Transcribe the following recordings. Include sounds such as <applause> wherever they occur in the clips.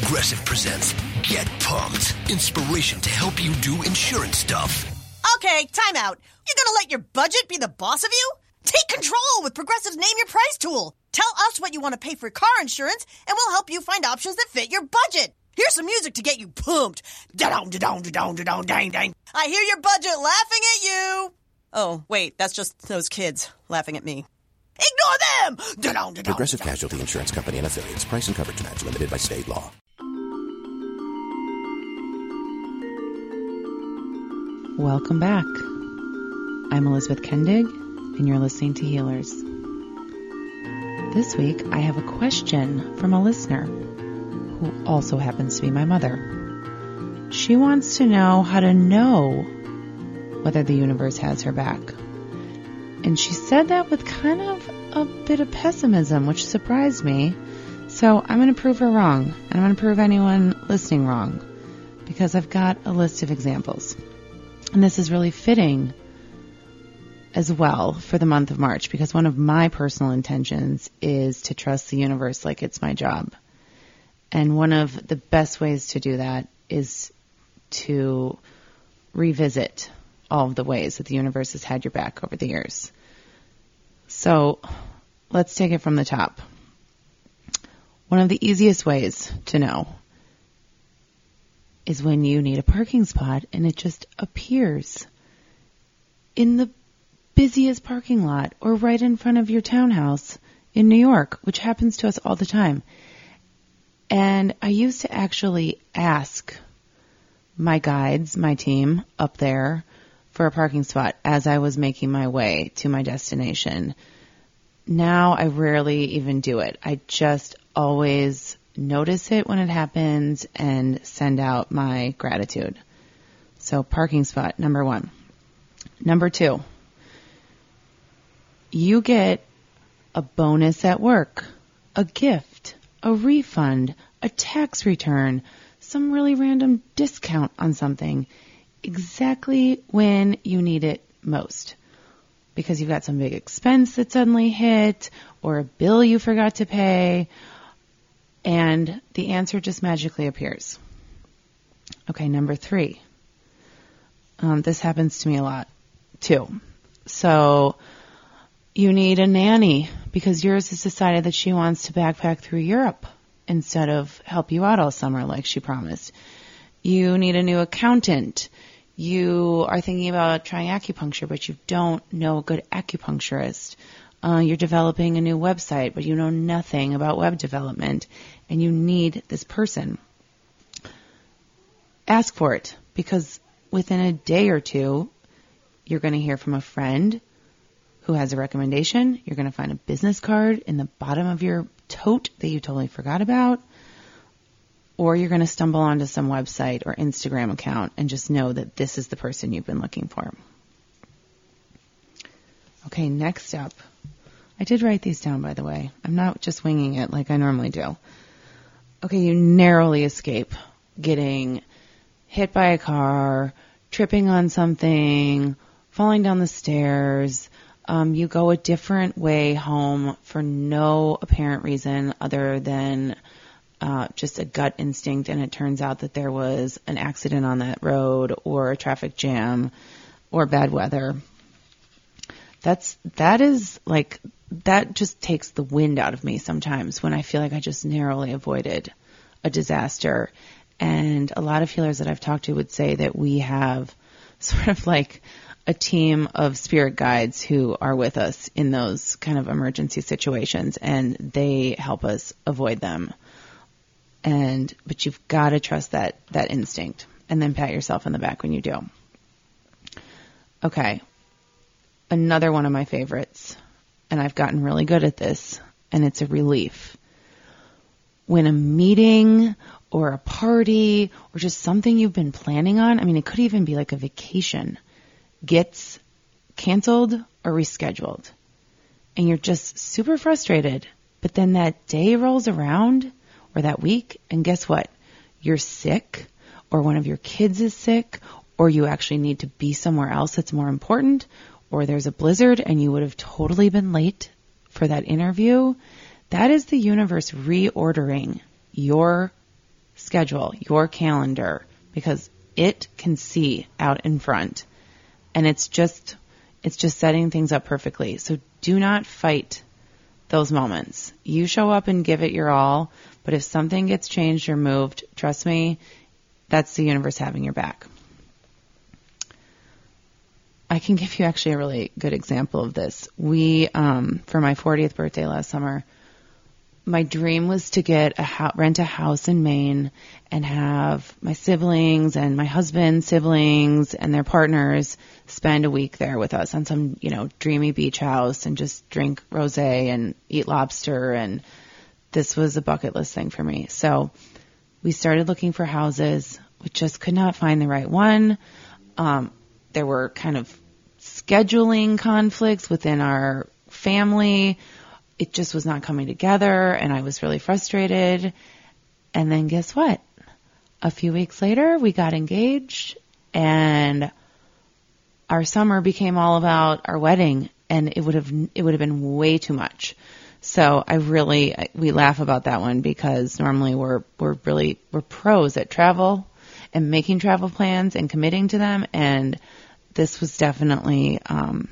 Progressive presents Get Pumped. Inspiration to help you do insurance stuff. Okay, time out. You're gonna let your budget be the boss of you? Take control with Progressive's Name Your Price tool. Tell us what you want to pay for car insurance, and we'll help you find options that fit your budget. Here's some music to get you pumped. Da-dong, da-dong, da-dong, da-dong, dang, dang. I hear your budget laughing at you. Oh, wait, that's just those kids laughing at me. Ignore them! Da-dong, da-dong, Progressive. Casualty Insurance Company and affiliates. Price and coverage match limited by state law. Welcome back. I'm Elizabeth Kendig, and you're listening to Healers. This week, I have a question from a listener who also happens to be my mother. She wants to know how to know whether the universe has her back. And she said that with kind of a bit of pessimism, which surprised me. So I'm going to prove her wrong, and I'm going to prove anyone listening wrong, because I've got a list of examples. And this is really fitting as well for the month of March because one of my personal intentions is to trust the universe like it's my job. And one of the best ways to do that is to revisit all of the ways that the universe has had your back over the years. So let's take it from the top. One of the easiest ways to know is when you need a parking spot and it just appears in the busiest parking lot or right in front of your townhouse in New York, which happens to us all the time. And I used to actually ask my guides, my team up there for a parking spot as I was making my way to my destination. Now I rarely even do it. I just always notice it when it happens and send out my gratitude. So parking spot number one. Number two, you get a bonus at work, a gift, a refund, a tax return, some really random discount on something exactly when you need it most. Because you've got some big expense that suddenly hit, or a bill you forgot to pay, and the answer just magically appears. Okay, number three. Um, this happens to me a lot too. So you need a nanny because yours has decided that she wants to backpack through Europe instead of help you out all summer like she promised. You need a new accountant. You are thinking about trying acupuncture, but you don't know a good acupuncturist. Uh, you're developing a new website, but you know nothing about web development, and you need this person. Ask for it because within a day or two, you're going to hear from a friend who has a recommendation. You're going to find a business card in the bottom of your tote that you totally forgot about. Or you're going to stumble onto some website or Instagram account and just know that this is the person you've been looking for. Okay, next up. I did write these down, by the way. I'm not just winging it like I normally do. Okay, you narrowly escape getting hit by a car, tripping on something, falling down the stairs. Um, you go a different way home for no apparent reason other than uh, just a gut instinct, and it turns out that there was an accident on that road, or a traffic jam, or bad weather. That's that is like that just takes the wind out of me sometimes when I feel like I just narrowly avoided a disaster. And a lot of healers that I've talked to would say that we have <laughs> sort of like a team of spirit guides who are with us in those kind of emergency situations and they help us avoid them. And, but you've got to trust that, that instinct and then pat yourself on the back when you do. Okay. Another one of my favorites, and I've gotten really good at this, and it's a relief. When a meeting or a party or just something you've been planning on, I mean, it could even be like a vacation, gets canceled or rescheduled. And you're just super frustrated. But then that day rolls around or that week, and guess what? You're sick, or one of your kids is sick, or you actually need to be somewhere else that's more important, or there's a blizzard and you would have totally been late for that interview. That is the universe reordering your schedule, your calendar, because it can see out in front. And it's just, it's just setting things up perfectly. So do not fight those moments. You show up and give it your all, but if something gets changed or moved, trust me, that's the universe having your back. I can give you actually a really good example of this. We, um, for my 40th birthday last summer, my dream was to get a ho- rent a house in Maine and have my siblings and my husband's siblings and their partners spend a week there with us on some, you know, dreamy beach house and just drink rosé and eat lobster and this was a bucket list thing for me. So we started looking for houses. We just could not find the right one. Um, there were kind of scheduling conflicts within our family it just was not coming together and I was really frustrated. And then guess what? A few weeks later, we got engaged and our summer became all about our wedding and it would have, it would have been way too much. So I really, we laugh about that one because normally we're, we're really, we're pros at travel and making travel plans and committing to them. And this was definitely, um,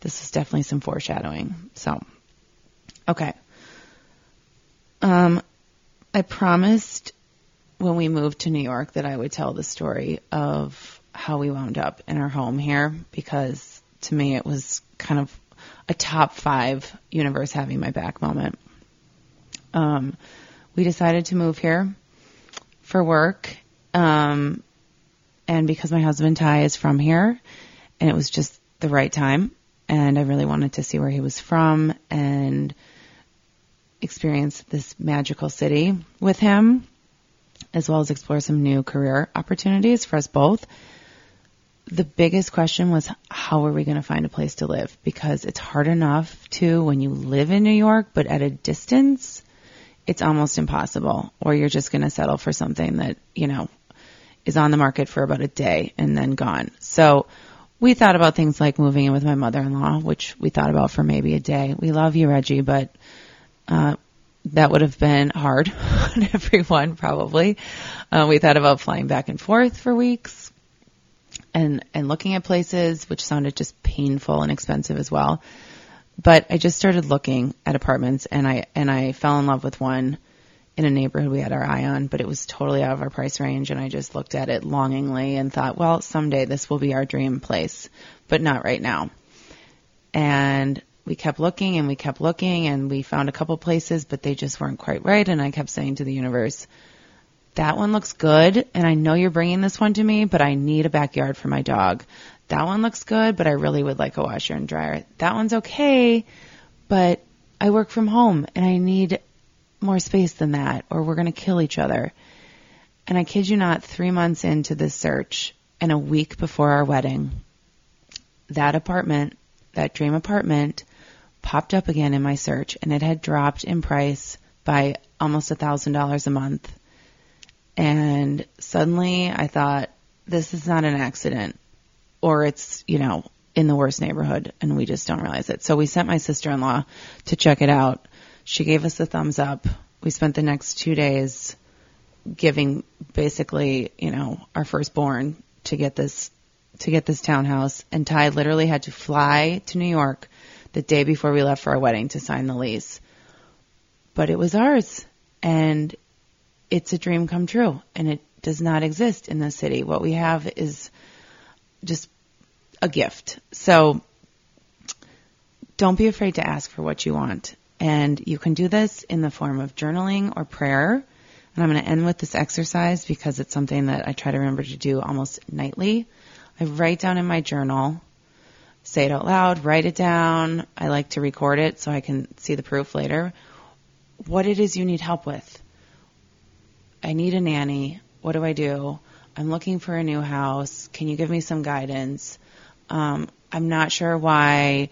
this was definitely some foreshadowing. So Okay. Um, I promised when we moved to New York that I would tell the story of how we wound up in our home here because to me it was kind of a top five universe having my back moment. Um, we decided to move here for work, um, and because my husband Ty is from here, and it was just the right time, and I really wanted to see where he was from and experience this magical city with him, as well as explore some new career opportunities for us both. The biggest question was how are we going to find a place to live? Because it's hard enough to when you live in New York, but at a distance, it's almost impossible. Or you're just going to settle for something that, you know, is on the market for about a day and then gone. So we thought about things like moving in with my mother-in-law, which we thought about for maybe a day. We love you, Reggie, but uh, that would have been hard <laughs> on everyone, probably. Uh, we thought about flying back and forth for weeks and, and looking at places, which sounded just painful and expensive as well. But I just started looking at apartments and I, and I fell in love with one in a neighborhood we had our eye on, but it was totally out of our price range. And I just looked at it longingly and thought, well, someday this will be our dream place, but not right now. And we kept looking and we kept looking and we found a couple places, but they just weren't quite right. And I kept saying to the universe, that one looks good. And I know you're bringing this one to me, but I need a backyard for my dog. That one looks good, but I really would like a washer and dryer. That one's okay, but I work from home and I need more space than that or we're going to kill each other. And I kid you not, three months into this search and a week before our wedding, that apartment, that dream apartment popped up again in my search and it had dropped in price by almost a thousand dollars a month. And suddenly I thought, this is not an accident or it's, you know, in the worst neighborhood and we just don't realize it. So we sent my sister-in-law to check it out. She gave us the thumbs up. We spent the next two days giving basically, you know, our firstborn to get this, to get this townhouse and Ty literally had to fly to New York the day before we left for our wedding to sign the lease. But it was ours and it's a dream come true and it does not exist in the city. What we have is just a gift. So don't be afraid to ask for what you want. And you can do this in the form of journaling or prayer. And I'm going to end with this exercise because it's something that I try to remember to do almost nightly. I write down in my journal say it out loud, write it down. I like to record it so I can see the proof later. What it is you need help with. I need a nanny. What do I do? I'm looking for a new house. Can you give me some guidance? Um, I'm not sure why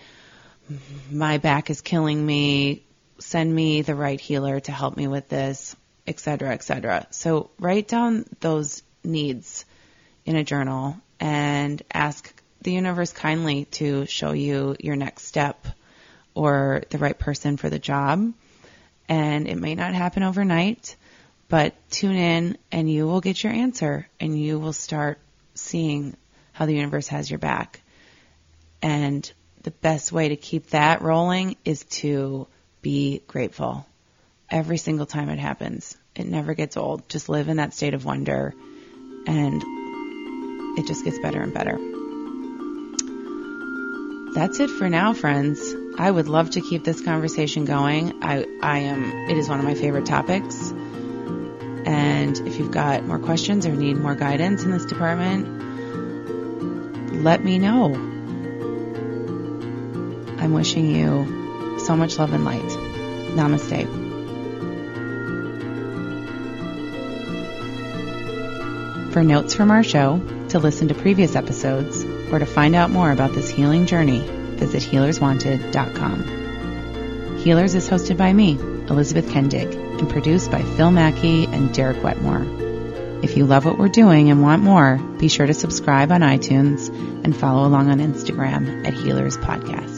my back is killing me. Send me the right healer to help me with this, etc., etc. So write down those needs in a journal and ask the universe kindly to show you your next step or the right person for the job. And it may not happen overnight, But tune in and you will get your answer and you will start seeing how the universe has your back. And the best way to keep that rolling is to be grateful every single time it happens. It never gets old. Just live in that state of wonder and it just gets better and better. That's it for now, friends. I would love to keep this conversation going. I, I am, it is one of my favorite topics. And if you've got more questions or need more guidance in this department, let me know. I'm wishing you so much love and light. Namaste. For notes from our show, to listen to previous episodes, or to find out more about this healing journey, visit healerswanted.com. Healers is hosted by me, Elizabeth Kendig, and produced by Phil Mackey and Derek Wetmore. If you love what we're doing and want more, be sure to subscribe on iTunes and follow along on Instagram at Healers Podcast.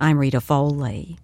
I'm Rita Foley.